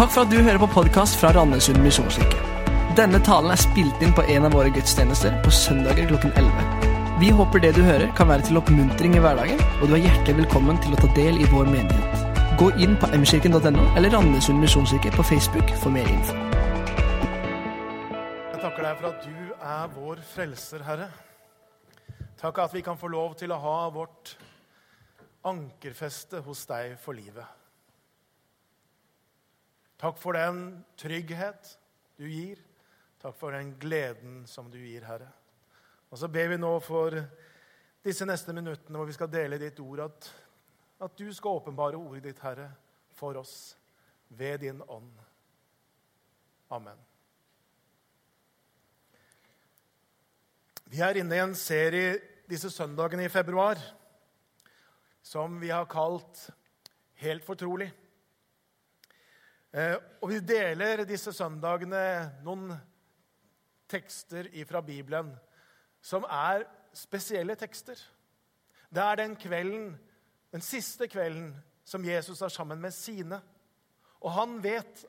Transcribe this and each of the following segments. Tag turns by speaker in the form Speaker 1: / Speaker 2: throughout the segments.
Speaker 1: Takk for at du hører på podkast fra Randesund misjonskirke. Denne talen er spilt inn på en av våre gudstjenester på søndager klokken 11. Vi håper det du hører, kan være til oppmuntring i hverdagen, og du er hjertelig velkommen til å ta del i vår menighet. Gå inn på mkirken.no eller Randesund misjonskirke på Facebook for mer info.
Speaker 2: Jeg takker deg for at du er vår frelser, Herre. Takk at vi kan få lov til å ha vårt ankerfeste hos deg for livet. Takk for den trygghet du gir. Takk for den gleden som du gir, Herre. Og så ber vi nå for disse neste minuttene hvor vi skal dele ditt ord, at, at du skal åpenbare ordet ditt, Herre, for oss ved din ånd. Amen. Vi er inne i en serie disse søndagene i februar som vi har kalt Helt fortrolig. Eh, og vi deler disse søndagene noen tekster fra Bibelen som er spesielle tekster. Det er den kvelden, den siste kvelden som Jesus er sammen med sine. Og han vet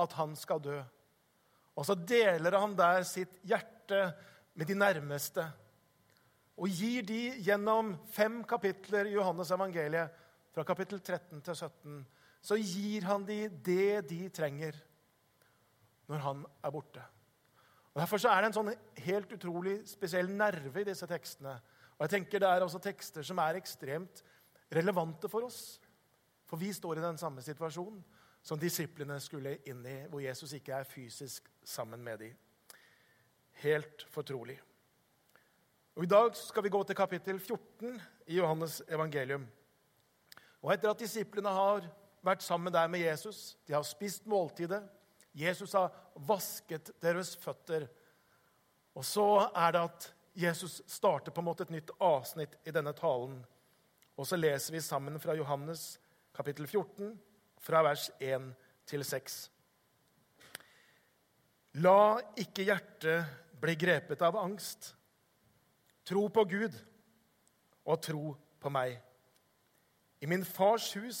Speaker 2: at han skal dø. Og så deler han der sitt hjerte med de nærmeste. Og gir de gjennom fem kapitler i Johannes evangeliet, fra kapittel 13 til 17, så gir han dem det de trenger når han er borte. Og Derfor er det en sånn helt utrolig spesiell nerve i disse tekstene. Og jeg tenker Det er også tekster som er ekstremt relevante for oss. For vi står i den samme situasjonen som disiplene skulle inn i, hvor Jesus ikke er fysisk sammen med dem. Helt fortrolig. Og I dag skal vi gå til kapittel 14 i Johannes evangelium. Og Etter at disiplene har vært sammen der med Jesus. De har spist måltidet. Jesus har vasket deres føtter. Og så er det at Jesus starter på en måte et nytt avsnitt i denne talen. Og så leser vi sammen fra Johannes kapittel 14, fra vers 1 til 6. La ikke hjertet bli grepet av angst. Tro på Gud og tro på meg. I min fars hus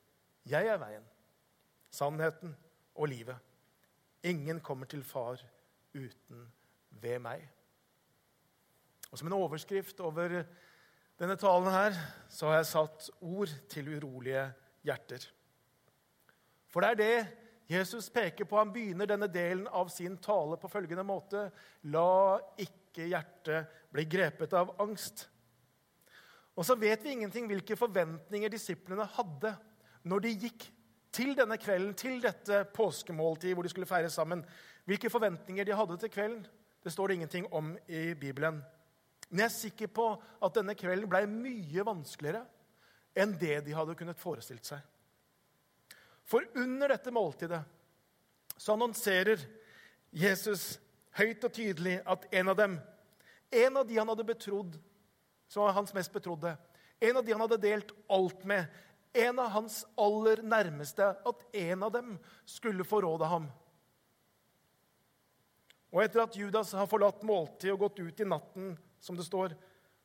Speaker 2: jeg er veien, sannheten og livet. Ingen kommer til far uten ved meg. Og Som en overskrift over denne talen her, så har jeg satt ord til urolige hjerter. For det er det Jesus peker på. Han begynner denne delen av sin tale på følgende måte.: La ikke hjertet bli grepet av angst. Og så vet vi ingenting hvilke forventninger disiplene hadde når de gikk til denne kvelden, til dette påskemåltidet hvor de skulle feire sammen, hvilke forventninger de hadde til kvelden, det står det ingenting om i Bibelen. Men jeg er sikker på at denne kvelden ble mye vanskeligere enn det de hadde kunnet forestilt seg. For under dette måltidet så annonserer Jesus høyt og tydelig at en av dem, en av de han hadde betrodd, som var hans mest betrodde, en av de han hadde delt alt med, en av hans aller nærmeste, at en av dem skulle forråde ham. Og etter at Judas har forlatt måltid og gått ut i natten, som det står,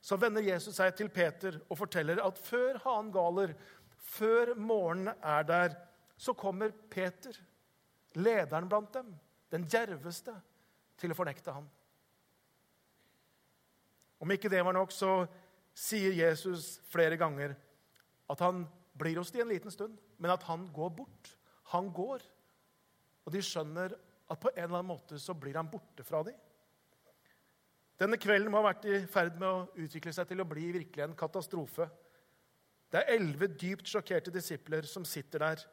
Speaker 2: så vender Jesus seg til Peter og forteller at før hanen galer, før morgenen er der, så kommer Peter, lederen blant dem, den djerveste, til å fornekte ham. Om ikke det var nok, så sier Jesus flere ganger at han blir hos de en liten stund, men at han går bort. Han går. Og de skjønner at på en eller annen måte så blir han borte fra dem. Denne kvelden må ha vært i ferd med å utvikle seg til å bli virkelig en katastrofe. Det er elleve dypt sjokkerte disipler som sitter der.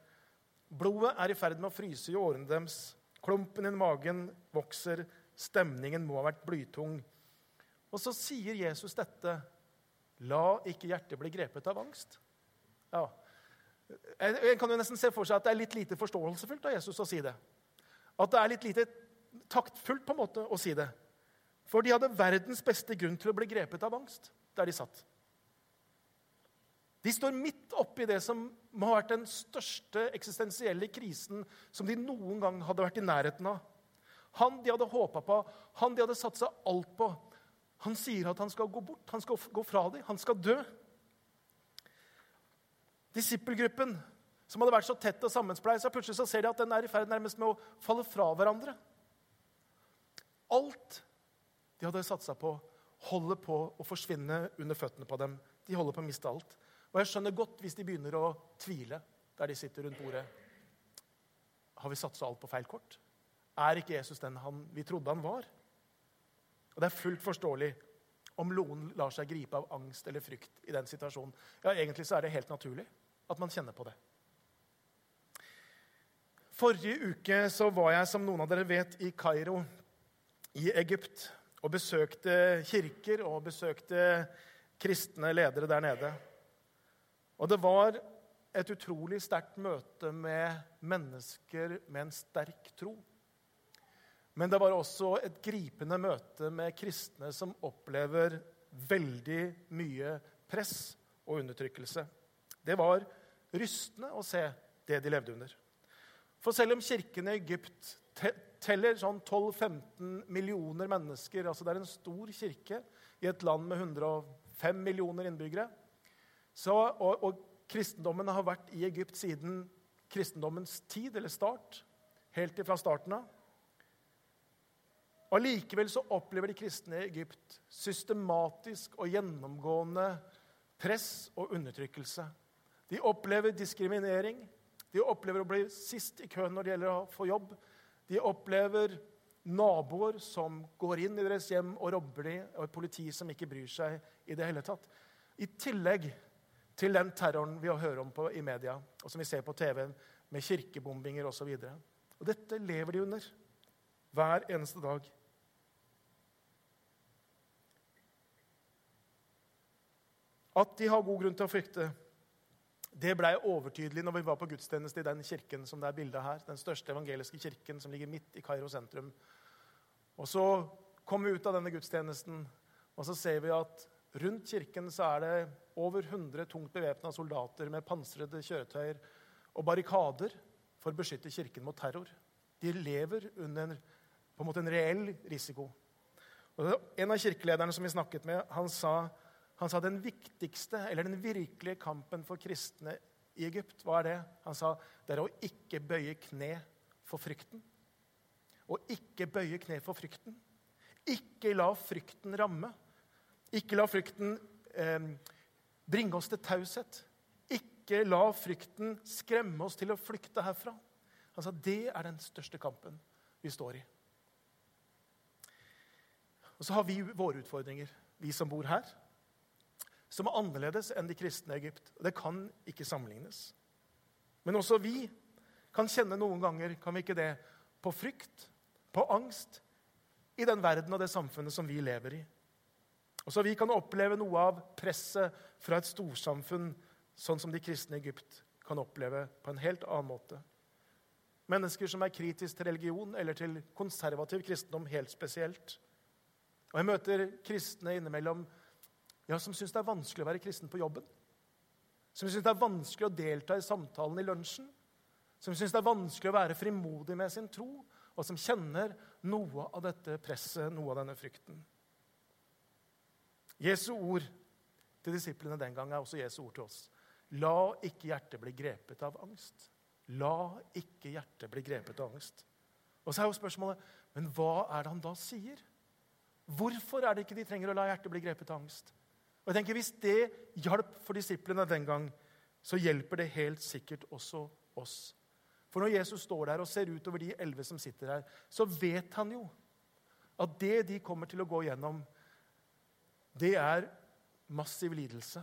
Speaker 2: Blodet er i ferd med å fryse i årene deres. Klumpen i magen vokser. Stemningen må ha vært blytung. Og så sier Jesus dette. La ikke hjertet bli grepet av angst. Ja, En kan jo nesten se for seg at det er litt lite forståelsesfullt av Jesus å si det. At det er litt lite taktfullt på en måte å si det. For de hadde verdens beste grunn til å bli grepet av angst der de satt. De står midt oppi det som må ha vært den største eksistensielle krisen som de noen gang hadde vært i nærheten av. Han de hadde håpa på, han de hadde satsa alt på. Han sier at han skal gå bort, han skal gå fra dem, han skal dø. Disippelgruppen, som hadde vært så tett og sammenspleisa, plutselig så ser de at den er i ferd nærmest med å falle fra hverandre. Alt de hadde satsa på, holder på å forsvinne under føttene på dem. De holder på å miste alt. Og jeg skjønner godt hvis de begynner å tvile der de sitter rundt bordet. Har vi satsa alt på feil kort? Er ikke Jesus den han, vi trodde han var? Og Det er fullt forståelig om noen lar seg gripe av angst eller frykt i den situasjonen. Ja, Egentlig så er det helt naturlig at man kjenner på det. Forrige uke så var jeg, som noen av dere vet, i Kairo i Egypt og besøkte kirker og besøkte kristne ledere der nede. Og det var et utrolig sterkt møte med mennesker med en sterk tro. Men det var også et gripende møte med kristne som opplever veldig mye press og undertrykkelse. Det var rystende å se det de levde under. For selv om kirken i Egypt teller sånn 12-15 millioner mennesker, altså det er en stor kirke i et land med 105 millioner innbyggere, så, og, og, kristendommen har vært i Egypt siden kristendommens tid, eller start, helt fra starten av. Allikevel så opplever de kristne i Egypt systematisk og gjennomgående press og undertrykkelse. De opplever diskriminering. De opplever å bli sist i køen når det gjelder å få jobb. De opplever naboer som går inn i deres hjem og robber dem, og et politi som ikke bryr seg i det hele tatt. I tillegg til den terroren vi hører om på, i media, og som vi ser på TV, med kirkebombinger osv. Dette lever de under hver eneste dag. At de har god grunn til å frykte, det blei overtydelig når vi var på gudstjeneste i den kirken som det er bildet her, den største evangeliske kirken som ligger midt i Kairo sentrum. Og Så kom vi ut av denne gudstjenesten, og så ser vi at rundt kirken så er det over 100 tungt bevæpna soldater med pansrede kjøretøyer og barrikader for å beskytte kirken mot terror. De lever under på en måte en reell risiko. Og en av kirkelederne som vi snakket med, han sa, han sa den viktigste, eller den virkelige kampen for kristne i Egypt, hva er det? Han sa det er å ikke bøye kne for frykten. Å ikke bøye kne for frykten. Ikke la frykten ramme. Ikke la frykten eh, bringe oss til taushet. Ikke la frykten skremme oss til å flykte herfra. Han sa Det er den største kampen vi står i. Og så har vi våre utfordringer, vi som bor her, som er annerledes enn de kristne i Egypt. Det kan ikke sammenlignes. Men også vi kan kjenne noen ganger kan vi ikke det, på frykt, på angst, i den verden og det samfunnet som vi lever i. Og så Vi kan oppleve noe av presset fra et storsamfunn, sånn som de kristne i Egypt kan oppleve på en helt annen måte. Mennesker som er kritiske til religion eller til konservativ kristendom helt spesielt. Og Jeg møter kristne innimellom ja, som syns det er vanskelig å være kristen på jobben. Som syns det er vanskelig å delta i samtalen i lunsjen. Som syns det er vanskelig å være frimodig med sin tro, og som kjenner noe av dette presset, noe av denne frykten. Jesu ord til disiplene den gang er også Jesu ord til oss. La ikke hjertet bli grepet av angst. La ikke hjertet bli grepet av angst. Og så er jo spørsmålet men hva er det han da sier? Hvorfor er det ikke de trenger å la hjertet bli grepet av angst? Og jeg tenker Hvis det hjalp for disiplene den gang, så hjelper det helt sikkert også oss. For når Jesus står der og ser utover de elleve som sitter her, så vet han jo at det de kommer til å gå gjennom, det er massiv lidelse.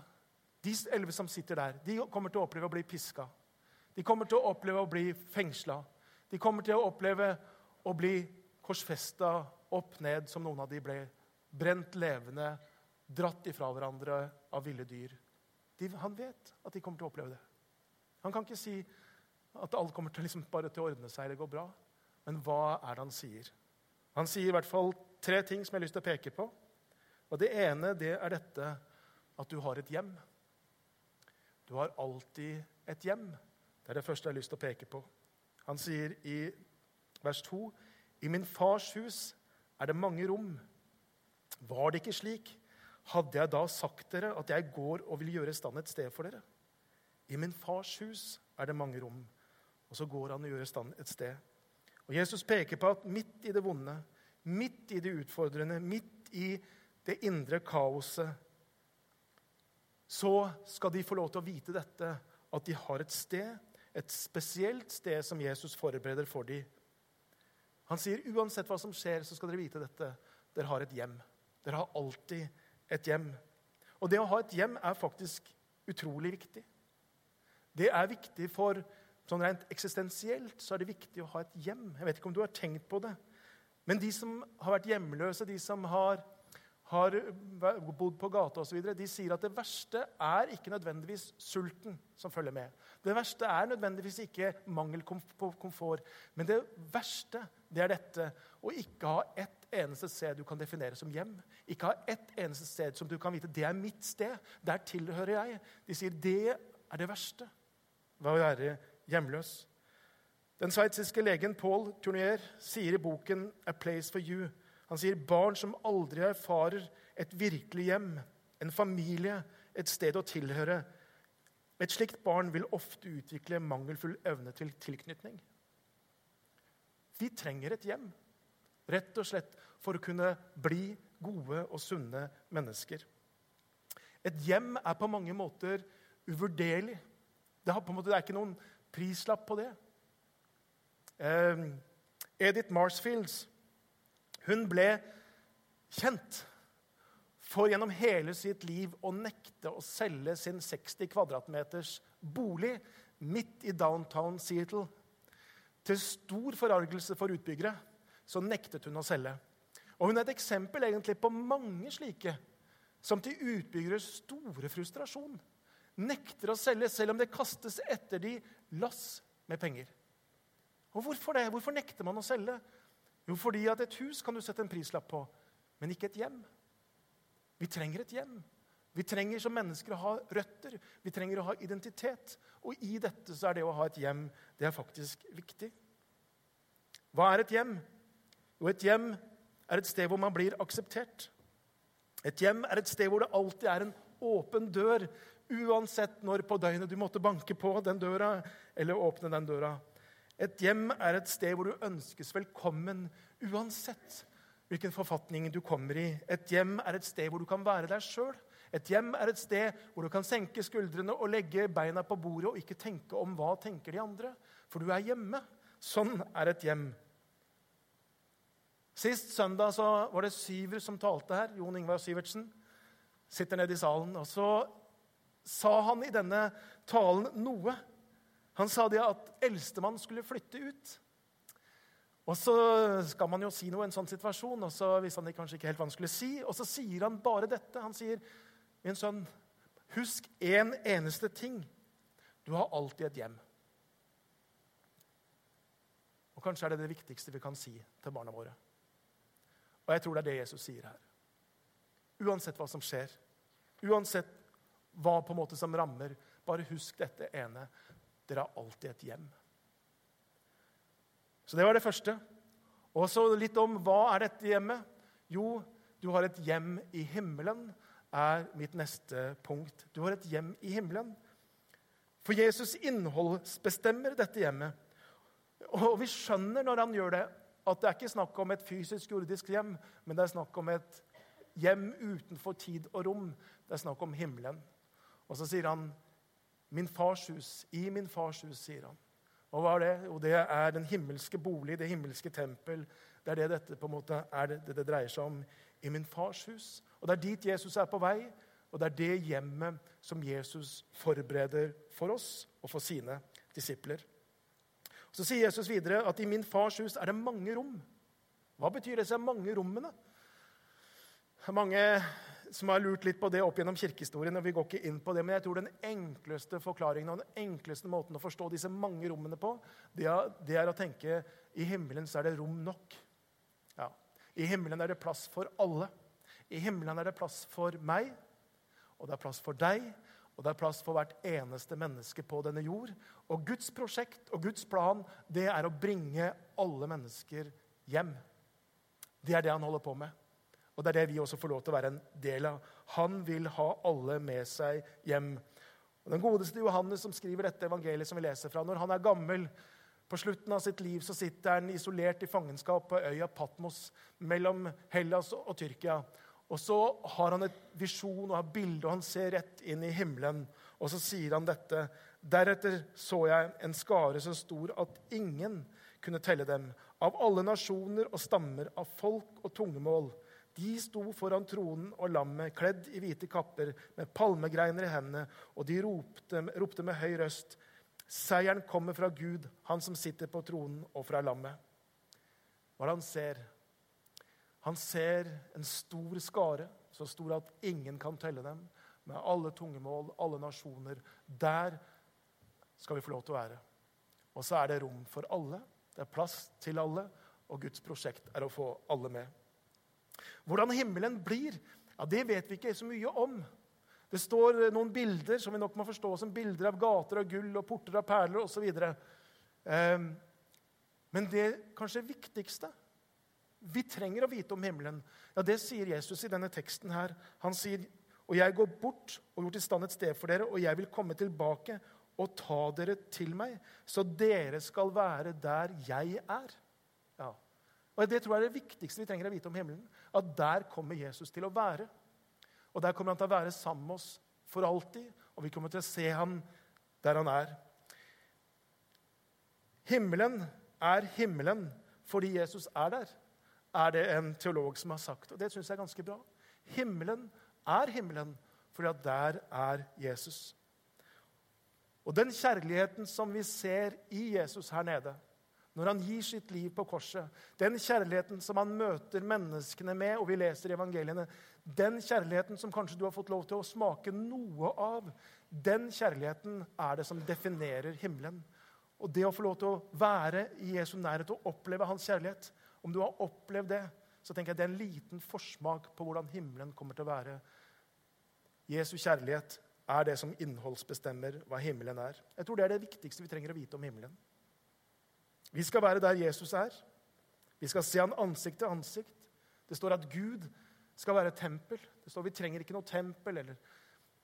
Speaker 2: De elleve som sitter der, de kommer til å oppleve å bli piska. De kommer til å oppleve å bli fengsla. De kommer til å oppleve å bli korsfesta opp ned, som noen av de ble. Brent levende, dratt ifra hverandre av ville dyr. De, han vet at de kommer til å oppleve det. Han kan ikke si at alt kommer til, liksom bare til å ordne seg eller gå bra. Men hva er det han sier? Han sier i hvert fall tre ting som jeg har lyst til å peke på. Og Det ene det er dette at du har et hjem. Du har alltid et hjem. Det er det første jeg har lyst til å peke på. Han sier i vers 2.: I min fars hus er det mange rom. Var det ikke slik, hadde jeg da sagt dere at jeg går og vil gjøre i stand et sted for dere. I min fars hus er det mange rom. Og så går han og gjør i stand et sted. Og Jesus peker på at midt i det vonde, midt i det utfordrende, midt i det indre kaoset, så skal de få lov til å vite dette, at de har et sted, et spesielt sted som Jesus forbereder for dem. Han sier uansett hva som skjer, så skal dere vite dette. Dere har et hjem. Dere har alltid et hjem. Og det å ha et hjem er faktisk utrolig viktig. Det er viktig for sånn rent eksistensielt så er det viktig å ha et hjem. Jeg vet ikke om du har tenkt på det. Men de som har vært hjemløse, de som har har bodd på gata osv., de sier at det verste er ikke nødvendigvis sulten som følger med. Det verste er nødvendigvis ikke mangel på komfort. Men det verste det er dette å ikke ha ett eneste sted du kan definere som hjem. Ikke ha ett eneste sted som du kan vite det er mitt sted. Der tilhører jeg. De sier det er det verste ved å være hjemløs. Den sveitsiske legen Paul Tournier sier i boken 'A Place for You' Han sier barn som aldri erfarer et virkelig hjem, en familie, et sted å tilhøre. Et slikt barn vil ofte utvikle mangelfull evne til tilknytning. Vi trenger et hjem, rett og slett for å kunne bli gode og sunne mennesker. Et hjem er på mange måter uvurderlig. Det, måte, det er ikke noen prislapp på det. Eh, Edith Marsfields hun ble kjent for gjennom hele sitt liv å nekte å selge sin 60 kvadratmeters bolig midt i downtown Seattle. Til stor forargelse for utbyggere så nektet hun å selge. Og Hun er et eksempel egentlig på mange slike som til utbyggeres store frustrasjon nekter å selge selv om det kastes etter de lass med penger. Og Hvorfor det? Hvorfor nekter man å selge? Jo, fordi at et hus kan du sette en prislapp på, men ikke et hjem. Vi trenger et hjem. Vi trenger som mennesker å ha røtter, vi trenger å ha identitet. Og i dette så er det å ha et hjem det er faktisk viktig. Hva er et hjem? Jo, et hjem er et sted hvor man blir akseptert. Et hjem er et sted hvor det alltid er en åpen dør, uansett når på døgnet du måtte banke på den døra eller åpne den døra. Et hjem er et sted hvor du ønskes velkommen uansett hvilken forfatning du kommer i. Et hjem er et sted hvor du kan være deg sjøl. Et hjem er et sted hvor du kan senke skuldrene og legge beina på bordet og ikke tenke om hva tenker de andre. For du er hjemme. Sånn er et hjem. Sist søndag så var det Syver som talte her. Jon Ingvar Syvertsen sitter nede i salen. Og så sa han i denne talen noe han sa det at eldstemann skulle flytte ut. Og så skal man jo si noe i en sånn situasjon, og så visste han kanskje ikke helt hva han skulle si. Og så sier han bare dette. Han sier, 'Min sønn, husk én en eneste ting. Du har alltid et hjem.' Og Kanskje er det det viktigste vi kan si til barna våre. Og jeg tror det er det Jesus sier her. Uansett hva som skjer, uansett hva på en måte som rammer, bare husk dette ene. Dere har alltid et hjem. Så det var det første. Og så litt om hva er dette hjemmet? Jo, du har et hjem i himmelen, er mitt neste punkt. Du har et hjem i himmelen. For Jesus innholdsbestemmer dette hjemmet. Og vi skjønner når han gjør det, at det er ikke snakk om et fysisk jordisk hjem, men det er snakk om et hjem utenfor tid og rom. Det er snakk om himmelen. Og så sier han Min fars hus. I min fars hus, sier han. Og hva er det? Jo, det er den himmelske bolig, det himmelske tempel. Det er det dette på en måte er det, det, det dreier seg om. I min fars hus. Og det er dit Jesus er på vei, og det er det hjemmet som Jesus forbereder for oss og for sine disipler. Så sier Jesus videre at i min fars hus er det mange rom. Hva betyr disse mange rommene? Mange som har lurt litt på det opp gjennom kirkehistorien. og vi går ikke inn på det, Men jeg tror den enkleste forklaringen og den enkleste måten å forstå disse mange rommene på, det er, det er å tenke i himmelen så er det rom nok. Ja. I himmelen er det plass for alle. I himmelen er det plass for meg, og det er plass for deg, og det er plass for hvert eneste menneske på denne jord. Og Guds prosjekt og Guds plan det er å bringe alle mennesker hjem. Det er det han holder på med. Og det er det vi også får lov til å være en del av. Han vil ha alle med seg hjem. Og Den godeste Johannes som skriver dette evangeliet som vi leser fra, når han er gammel, på slutten av sitt liv så sitter han isolert i fangenskap på øya Patmos mellom Hellas og Tyrkia. Og så har han et visjon og har bilde, og han ser rett inn i himmelen. Og så sier han dette. Deretter så jeg en skare så stor at ingen kunne telle dem. Av alle nasjoner og stammer, av folk og tungemål. De sto foran tronen og lammet, kledd i hvite kapper, med palmegreiner i hendene, og de ropte, ropte med høy røst, Seieren kommer fra Gud, han som sitter på tronen, og fra lammet. Hva er det han ser? Han ser en stor skare, så stor at ingen kan telle dem, med alle tungemål, alle nasjoner. Der skal vi få lov til å være. Og så er det rom for alle. Det er plass til alle, og Guds prosjekt er å få alle med. Hvordan himmelen blir, ja, det vet vi ikke så mye om. Det står noen bilder som vi nok må forstå som bilder av gater av gull og porter av perler osv. Eh, men det kanskje viktigste vi trenger å vite om himmelen, ja, det sier Jesus i denne teksten her. Han sier, 'Og jeg går bort og gjort i stand et sted for dere,' 'og jeg vil komme tilbake og ta dere til meg,' 'så dere skal være der jeg er.' Ja. Og Det tror jeg er det viktigste vi trenger å vite om himmelen. At der kommer Jesus til å være. Og der kommer han til å være sammen med oss for alltid. Og vi kommer til å se ham der han er. Himmelen er himmelen fordi Jesus er der, er det en teolog som har sagt. Og det syns jeg er ganske bra. Himmelen er himmelen fordi at der er Jesus. Og den kjærligheten som vi ser i Jesus her nede, når han gir sitt liv på korset, den kjærligheten som han møter menneskene med, og vi leser i evangeliene, den kjærligheten som kanskje du har fått lov til å smake noe av, den kjærligheten er det som definerer himmelen. Og det å få lov til å være i Jesu nærhet og oppleve hans kjærlighet Om du har opplevd det, så tenker jeg det er en liten forsmak på hvordan himmelen kommer til å være. Jesu kjærlighet er det som innholdsbestemmer hva himmelen er. Jeg tror det er det viktigste vi trenger å vite om himmelen. Vi skal være der Jesus er. Vi skal se han ansikt til ansikt. Det står at Gud skal være tempel. Det står Vi trenger ikke noe tempel eller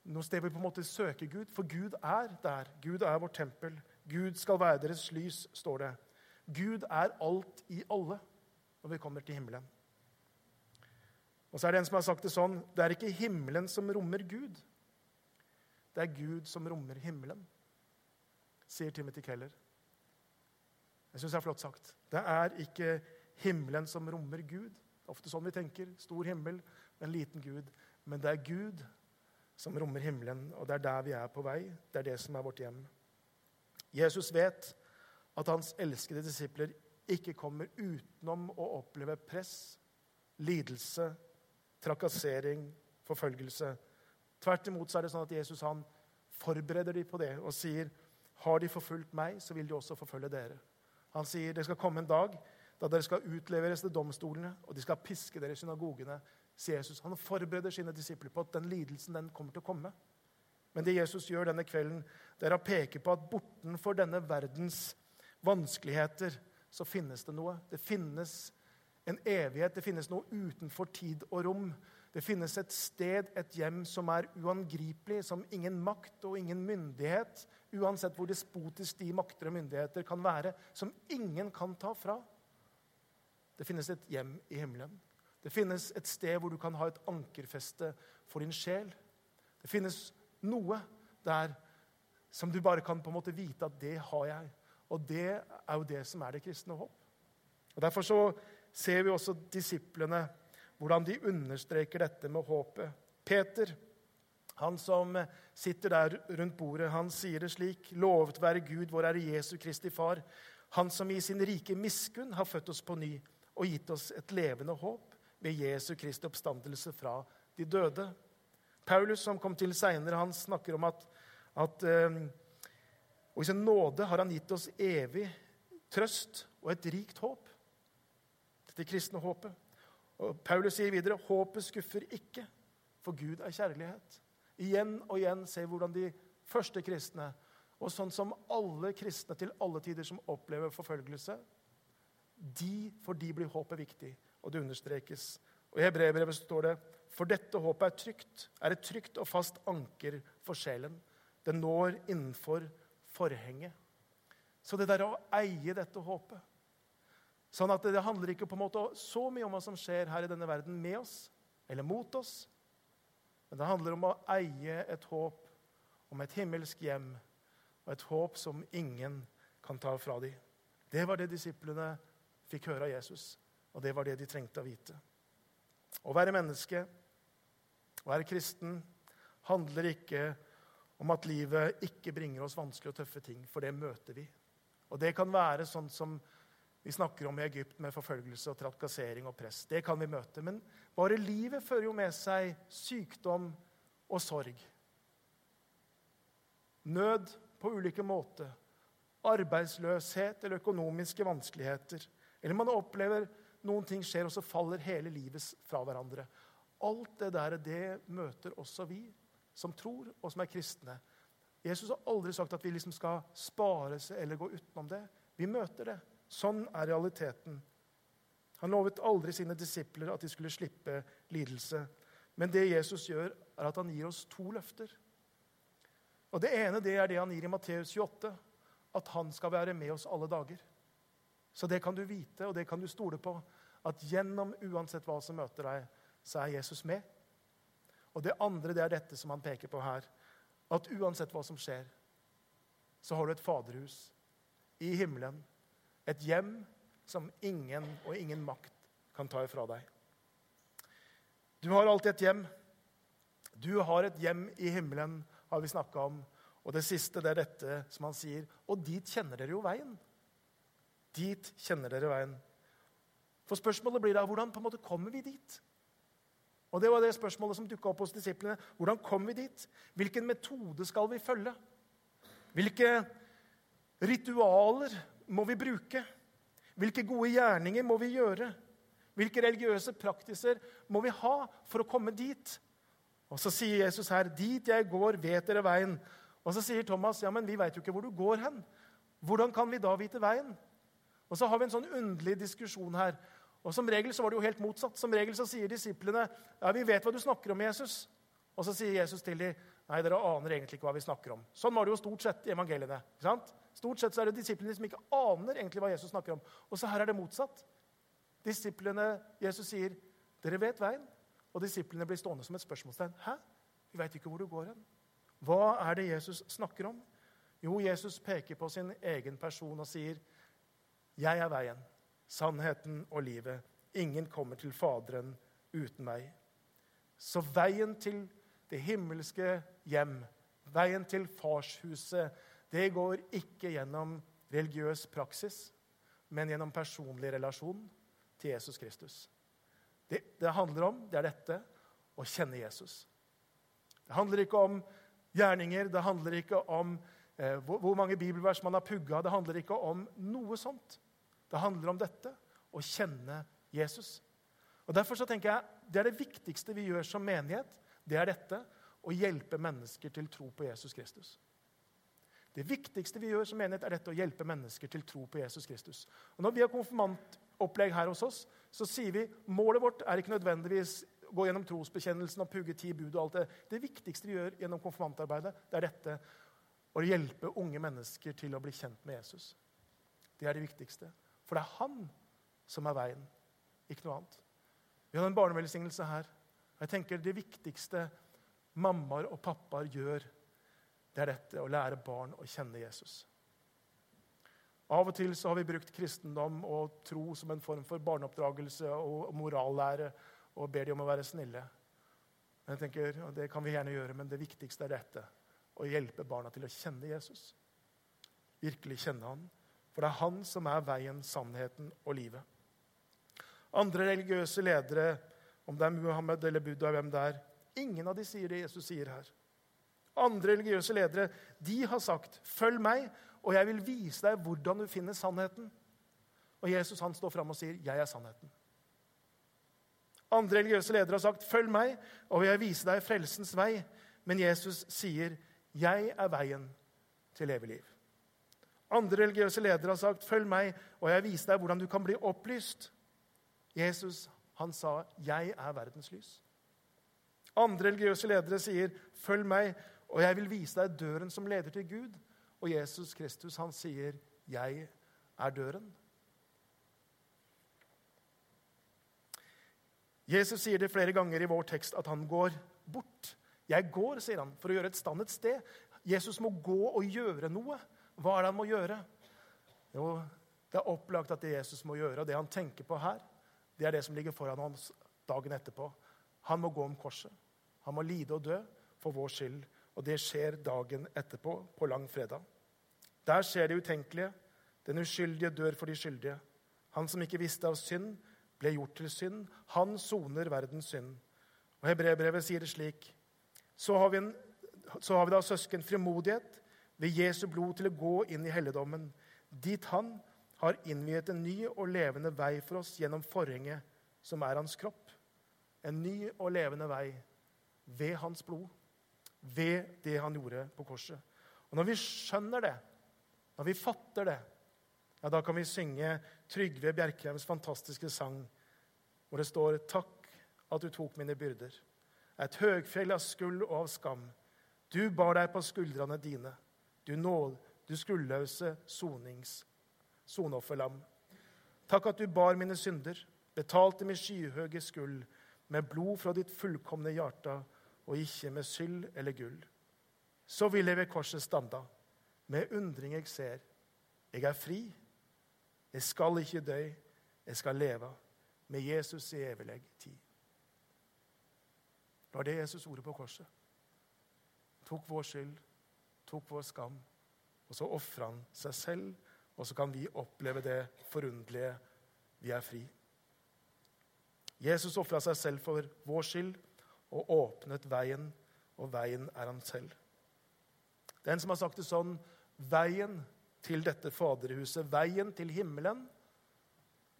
Speaker 2: noe sted vi på en måte søker Gud, for Gud er der. Gud er vårt tempel. Gud skal være deres lys, står det. Gud er alt i alle når vi kommer til himmelen. Og så er det en som har sagt det sånn Det er ikke himmelen som rommer Gud. Det er Gud som rommer himmelen, sier Timothy Keller. Jeg syns det er flott sagt. Det er ikke himmelen som rommer Gud. Det er ofte sånn vi tenker. Stor himmel, men liten Gud. Men det er Gud som rommer himmelen, og det er der vi er på vei. Det er det som er vårt hjem. Jesus vet at hans elskede disipler ikke kommer utenom å oppleve press, lidelse, trakassering, forfølgelse. Tvert imot så er det sånn at Jesus han forbereder dem på det og sier har de forfulgt meg, så vil de også forfølge dere. Han sier det skal komme en dag da dere skal utleveres til domstolene, og de skal piske dere i synagogene. sier Jesus. Han forbereder sine disipler på at den lidelsen den kommer til å komme. Men det Jesus gjør denne kvelden, det er å peke på at bortenfor denne verdens vanskeligheter så finnes det noe. Det finnes en evighet, det finnes noe utenfor tid og rom. Det finnes et sted, et hjem, som er uangripelig, som ingen makt og ingen myndighet uansett hvor despotisk de makter og myndigheter kan være, som ingen kan ta fra. Det finnes et hjem i himmelen. Det finnes et sted hvor du kan ha et ankerfeste for din sjel. Det finnes noe der som du bare kan på en måte vite at det har jeg. Og det er jo det som er det kristne håp. Og Derfor så ser vi også disiplene, hvordan de understreker dette med håpet. Peter han som sitter der rundt bordet, han sier det slik.: Lovet være Gud, vår Herre Jesu Kristi Far, Han som i sin rike miskunn har født oss på ny og gitt oss et levende håp ved Jesu Kristi oppstandelse fra de døde. Paulus, som kom til seinere, snakker om at, at eh, Og i sin nåde har han gitt oss evig trøst og et rikt håp. Dette kristne håpet. Og Paulus sier videre håpet skuffer ikke, for Gud er kjærlighet. Igjen og igjen ser vi hvordan de første kristne, og sånn som alle kristne til alle tider som opplever forfølgelse, de, for de blir håpet viktig, og det understrekes. Og I Hebrevet står det for dette håpet er trygt, er et trygt og fast anker for sjelen. Det når innenfor forhenget. Så det der å eie dette håpet Sånn at det handler ikke på en måte så mye om hva som skjer her i denne verden med oss eller mot oss, men det handler om å eie et håp om et himmelsk hjem og et håp som ingen kan ta fra dem. Det var det disiplene fikk høre av Jesus, og det var det de trengte å vite. Å være menneske, å være kristen, handler ikke om at livet ikke bringer oss vanskelige og tøffe ting, for det møter vi. Og det kan være sånn som vi snakker om i Egypt med forfølgelse og trakassering og press. Det kan vi møte. Men bare livet fører jo med seg sykdom og sorg. Nød på ulike måter. Arbeidsløshet eller økonomiske vanskeligheter. Eller man opplever noen ting skjer, og så faller hele livet fra hverandre. Alt det der, det møter også vi som tror, og som er kristne. Jesus har aldri sagt at vi liksom skal spare seg eller gå utenom det. Vi møter det. Sånn er realiteten. Han lovet aldri sine disipler at de skulle slippe lidelse. Men det Jesus gjør, er at han gir oss to løfter. Og Det ene det er det han gir i Matteus 28, at han skal være med oss alle dager. Så det kan du vite, og det kan du stole på, at gjennom uansett hva som møter deg, så er Jesus med. Og det andre det er dette som han peker på her, at uansett hva som skjer, så har du et faderhus i himmelen et hjem som ingen og ingen makt kan ta ifra deg. Du har alltid et hjem. Du har et hjem i himmelen, har vi snakka om. Og det siste det er dette som han sier. Og dit kjenner dere jo veien. Dit kjenner dere veien. For spørsmålet blir da hvordan på en måte kommer vi dit? Og Det var det spørsmålet som dukka opp hos disiplene. Hvordan kom vi dit? Hvilken metode skal vi følge? Hvilke ritualer må vi bruke? Hvilke gode gjerninger må vi gjøre? Hvilke religiøse praktiser må vi ha for å komme dit? Og Så sier Jesus her, 'Dit jeg går, vet dere veien.' Og Så sier Thomas, 'Ja, men vi veit jo ikke hvor du går hen.' Hvordan kan vi da vite veien? Og Så har vi en sånn underlig diskusjon her. Og Som regel så var det jo helt motsatt. Som regel så sier disiplene, 'Ja, vi vet hva du snakker om, Jesus.' Og så sier Jesus til dem, 'Nei, dere aner egentlig ikke hva vi snakker om.' Sånn var det jo stort sett i evangeliene. ikke sant? Stort sett så er det disiplene som ikke aner egentlig hva Jesus snakker om. Og så her er det motsatt. Disiplene, Jesus sier, 'Dere vet veien.' Og disiplene blir stående som et spørsmålstegn. 'Hæ? Vi veit ikke hvor du går hen.' Hva er det Jesus snakker om? Jo, Jesus peker på sin egen person og sier, 'Jeg er veien, sannheten og livet. Ingen kommer til Faderen uten meg.' Så veien til det himmelske hjem, veien til farshuset, det går ikke gjennom religiøs praksis, men gjennom personlig relasjon til Jesus Kristus. Det det handler om, det er dette å kjenne Jesus. Det handler ikke om gjerninger, det handler ikke om eh, hvor, hvor, mange bibelvers man har pugga. Det handler ikke om noe sånt. Det handler om dette å kjenne Jesus. Og Derfor så tenker jeg det er det viktigste vi gjør som menighet. Det er dette å hjelpe mennesker til tro på Jesus Kristus. Det viktigste vi gjør som menighet, er dette å hjelpe mennesker til tro på Jesus Kristus. Og Når vi har konfirmantopplegg her hos oss, så sier vi målet vårt er ikke nødvendigvis gå gjennom trosbekjennelsen og pugge ti bud. og alt Det Det viktigste vi gjør gjennom konfirmantarbeidet, det er dette å hjelpe unge mennesker til å bli kjent med Jesus. Det er det viktigste. For det er han som er veien, ikke noe annet. Vi hadde en barnevelsignelse her. og jeg tenker Det viktigste mammaer og pappaer gjør det er dette å lære barn å kjenne Jesus. Av og til så har vi brukt kristendom og tro som en form for barneoppdragelse og morallære og ber de om å være snille. Men jeg tenker, og Det kan vi gjerne gjøre, men det viktigste er dette. Å hjelpe barna til å kjenne Jesus. Virkelig kjenne han. For det er han som er veien, sannheten og livet. Andre religiøse ledere, om det er Muhammed eller Buddha, hvem det er, Ingen av de sier det Jesus sier her. Andre religiøse ledere de har sagt, 'Følg meg, og jeg vil vise deg hvordan du finner sannheten.' Og Jesus han står fram og sier, 'Jeg er sannheten'. Andre religiøse ledere har sagt, 'Følg meg, og jeg vil vise deg frelsens vei.' Men Jesus sier, 'Jeg er veien til evig liv'. Andre religiøse ledere har sagt, 'Følg meg, og jeg viser deg hvordan du kan bli opplyst'. Jesus han sa, 'Jeg er verdens lys'. Andre religiøse ledere sier, 'Følg meg, og jeg vil vise deg døren som leder til Gud'. Og Jesus Kristus han sier, 'Jeg er døren'. Jesus sier det flere ganger i vår tekst at han går bort. Jeg går, sier han, for å gjøre et stand et sted. Jesus må gå og gjøre noe. Hva er det han må gjøre? Jo, det er opplagt at det Jesus må gjøre, og det han tenker på her, det er det som ligger foran hans dagen etterpå. Han må gå om korset. Han må lide og dø for vår skyld. Og det skjer dagen etterpå, på langfredag. Der skjer det utenkelige. Den uskyldige dør for de skyldige. Han som ikke visste av synd, ble gjort til synd. Han soner verdens synd. Og Hebreerbrevet sier det slik.: så har, en, så har vi da, søsken, frimodighet ved Jesu blod til å gå inn i helligdommen, dit Han har innviet en ny og levende vei for oss gjennom forhenget, som er hans kropp. En ny og levende vei ved hans blod, ved det han gjorde på korset. Og Når vi skjønner det, når vi fatter det, ja, da kan vi synge Trygve Bjerkheims fantastiske sang, hvor det står 'Takk at du tok mine byrder'. Et høgfjell av skuld og av skam. Du bar deg på skuldrene dine, du, nåde, du skuldløse sonings, sonofferlam. Takk at du bar mine synder, betalte min skyhøge skuld, med blod fra ditt fullkomne hjerte, og ikke med skyld eller gull. Så vil jeg ved korset standa, med undring jeg ser. Jeg er fri, jeg skal ikke dø, jeg skal leve med Jesus i evig tid. Det var det Jesus ordet på korset. Tok vår skyld, tok vår skam, og så ofra han seg selv. Og så kan vi oppleve det forunderlige vi er fri. Jesus ofra seg selv for vår skyld og åpnet veien, og veien er han selv. Den som har sagt det sånn Veien til dette faderhuset, veien til himmelen,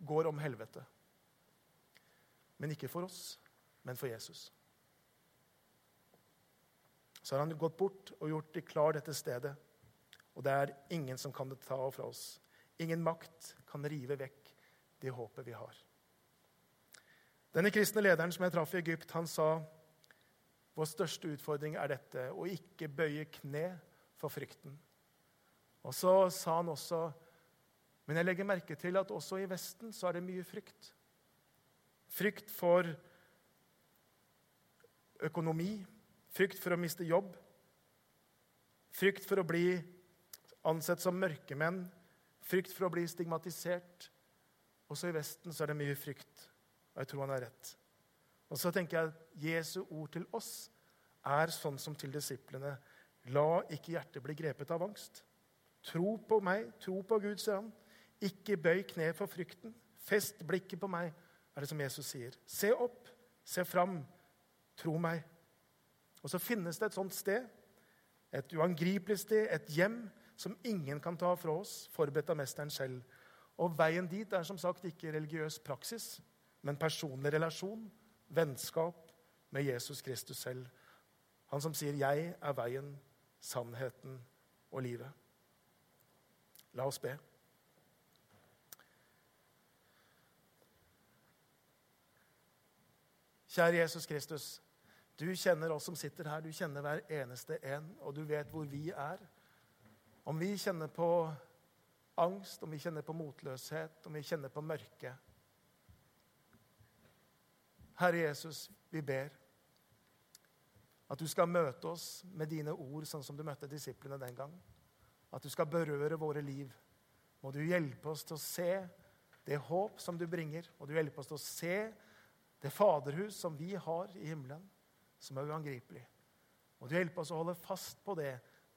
Speaker 2: går om helvete. Men ikke for oss, men for Jesus. Så har han gått bort og gjort det klar dette stedet. Og det er ingen som kan ta fra oss. Ingen makt kan rive vekk det håpet vi har. Denne kristne lederen som jeg traff i Egypt, han sa vår største utfordring er dette å ikke bøye kne for frykten. Og så sa han også Men jeg legger merke til at også i Vesten så er det mye frykt. Frykt for økonomi, frykt for å miste jobb, frykt for å bli ansett som mørkemenn, frykt for å bli stigmatisert. Også i Vesten så er det mye frykt, og jeg tror han har rett. Og så tenker jeg at Jesu ord til oss er sånn som til disiplene. La ikke hjertet bli grepet av angst. Tro på meg, tro på Gud, sier han. Ikke bøy kne for frykten. Fest blikket på meg, er det som Jesus sier. Se opp, se fram, tro meg. Og så finnes det et sånt sted, et uangripelig sted, et hjem som ingen kan ta fra oss, forberedt av mesteren selv. Og veien dit er som sagt ikke religiøs praksis, men personlig relasjon, vennskap med Jesus Kristus selv. Han som sier 'Jeg er veien, sannheten og livet'. La oss be. Kjære Jesus Kristus. Du kjenner oss som sitter her, du kjenner hver eneste en, og du vet hvor vi er. Om vi kjenner på angst, om vi kjenner på motløshet, om vi kjenner på mørke. Herre Jesus, vi ber at du skal møte oss med dine ord, sånn som du møtte disiplene den gang. At du skal berøre våre liv. Må du hjelpe oss til å se det håp som du bringer. Må du hjelpe oss til å se det faderhus som vi har i himmelen, som er uangripelig. Må du hjelpe oss å holde fast på det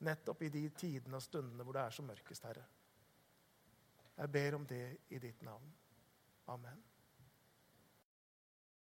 Speaker 2: nettopp i de tidene og stundene hvor det er som mørkest, Herre. Jeg ber om det i ditt navn. Amen.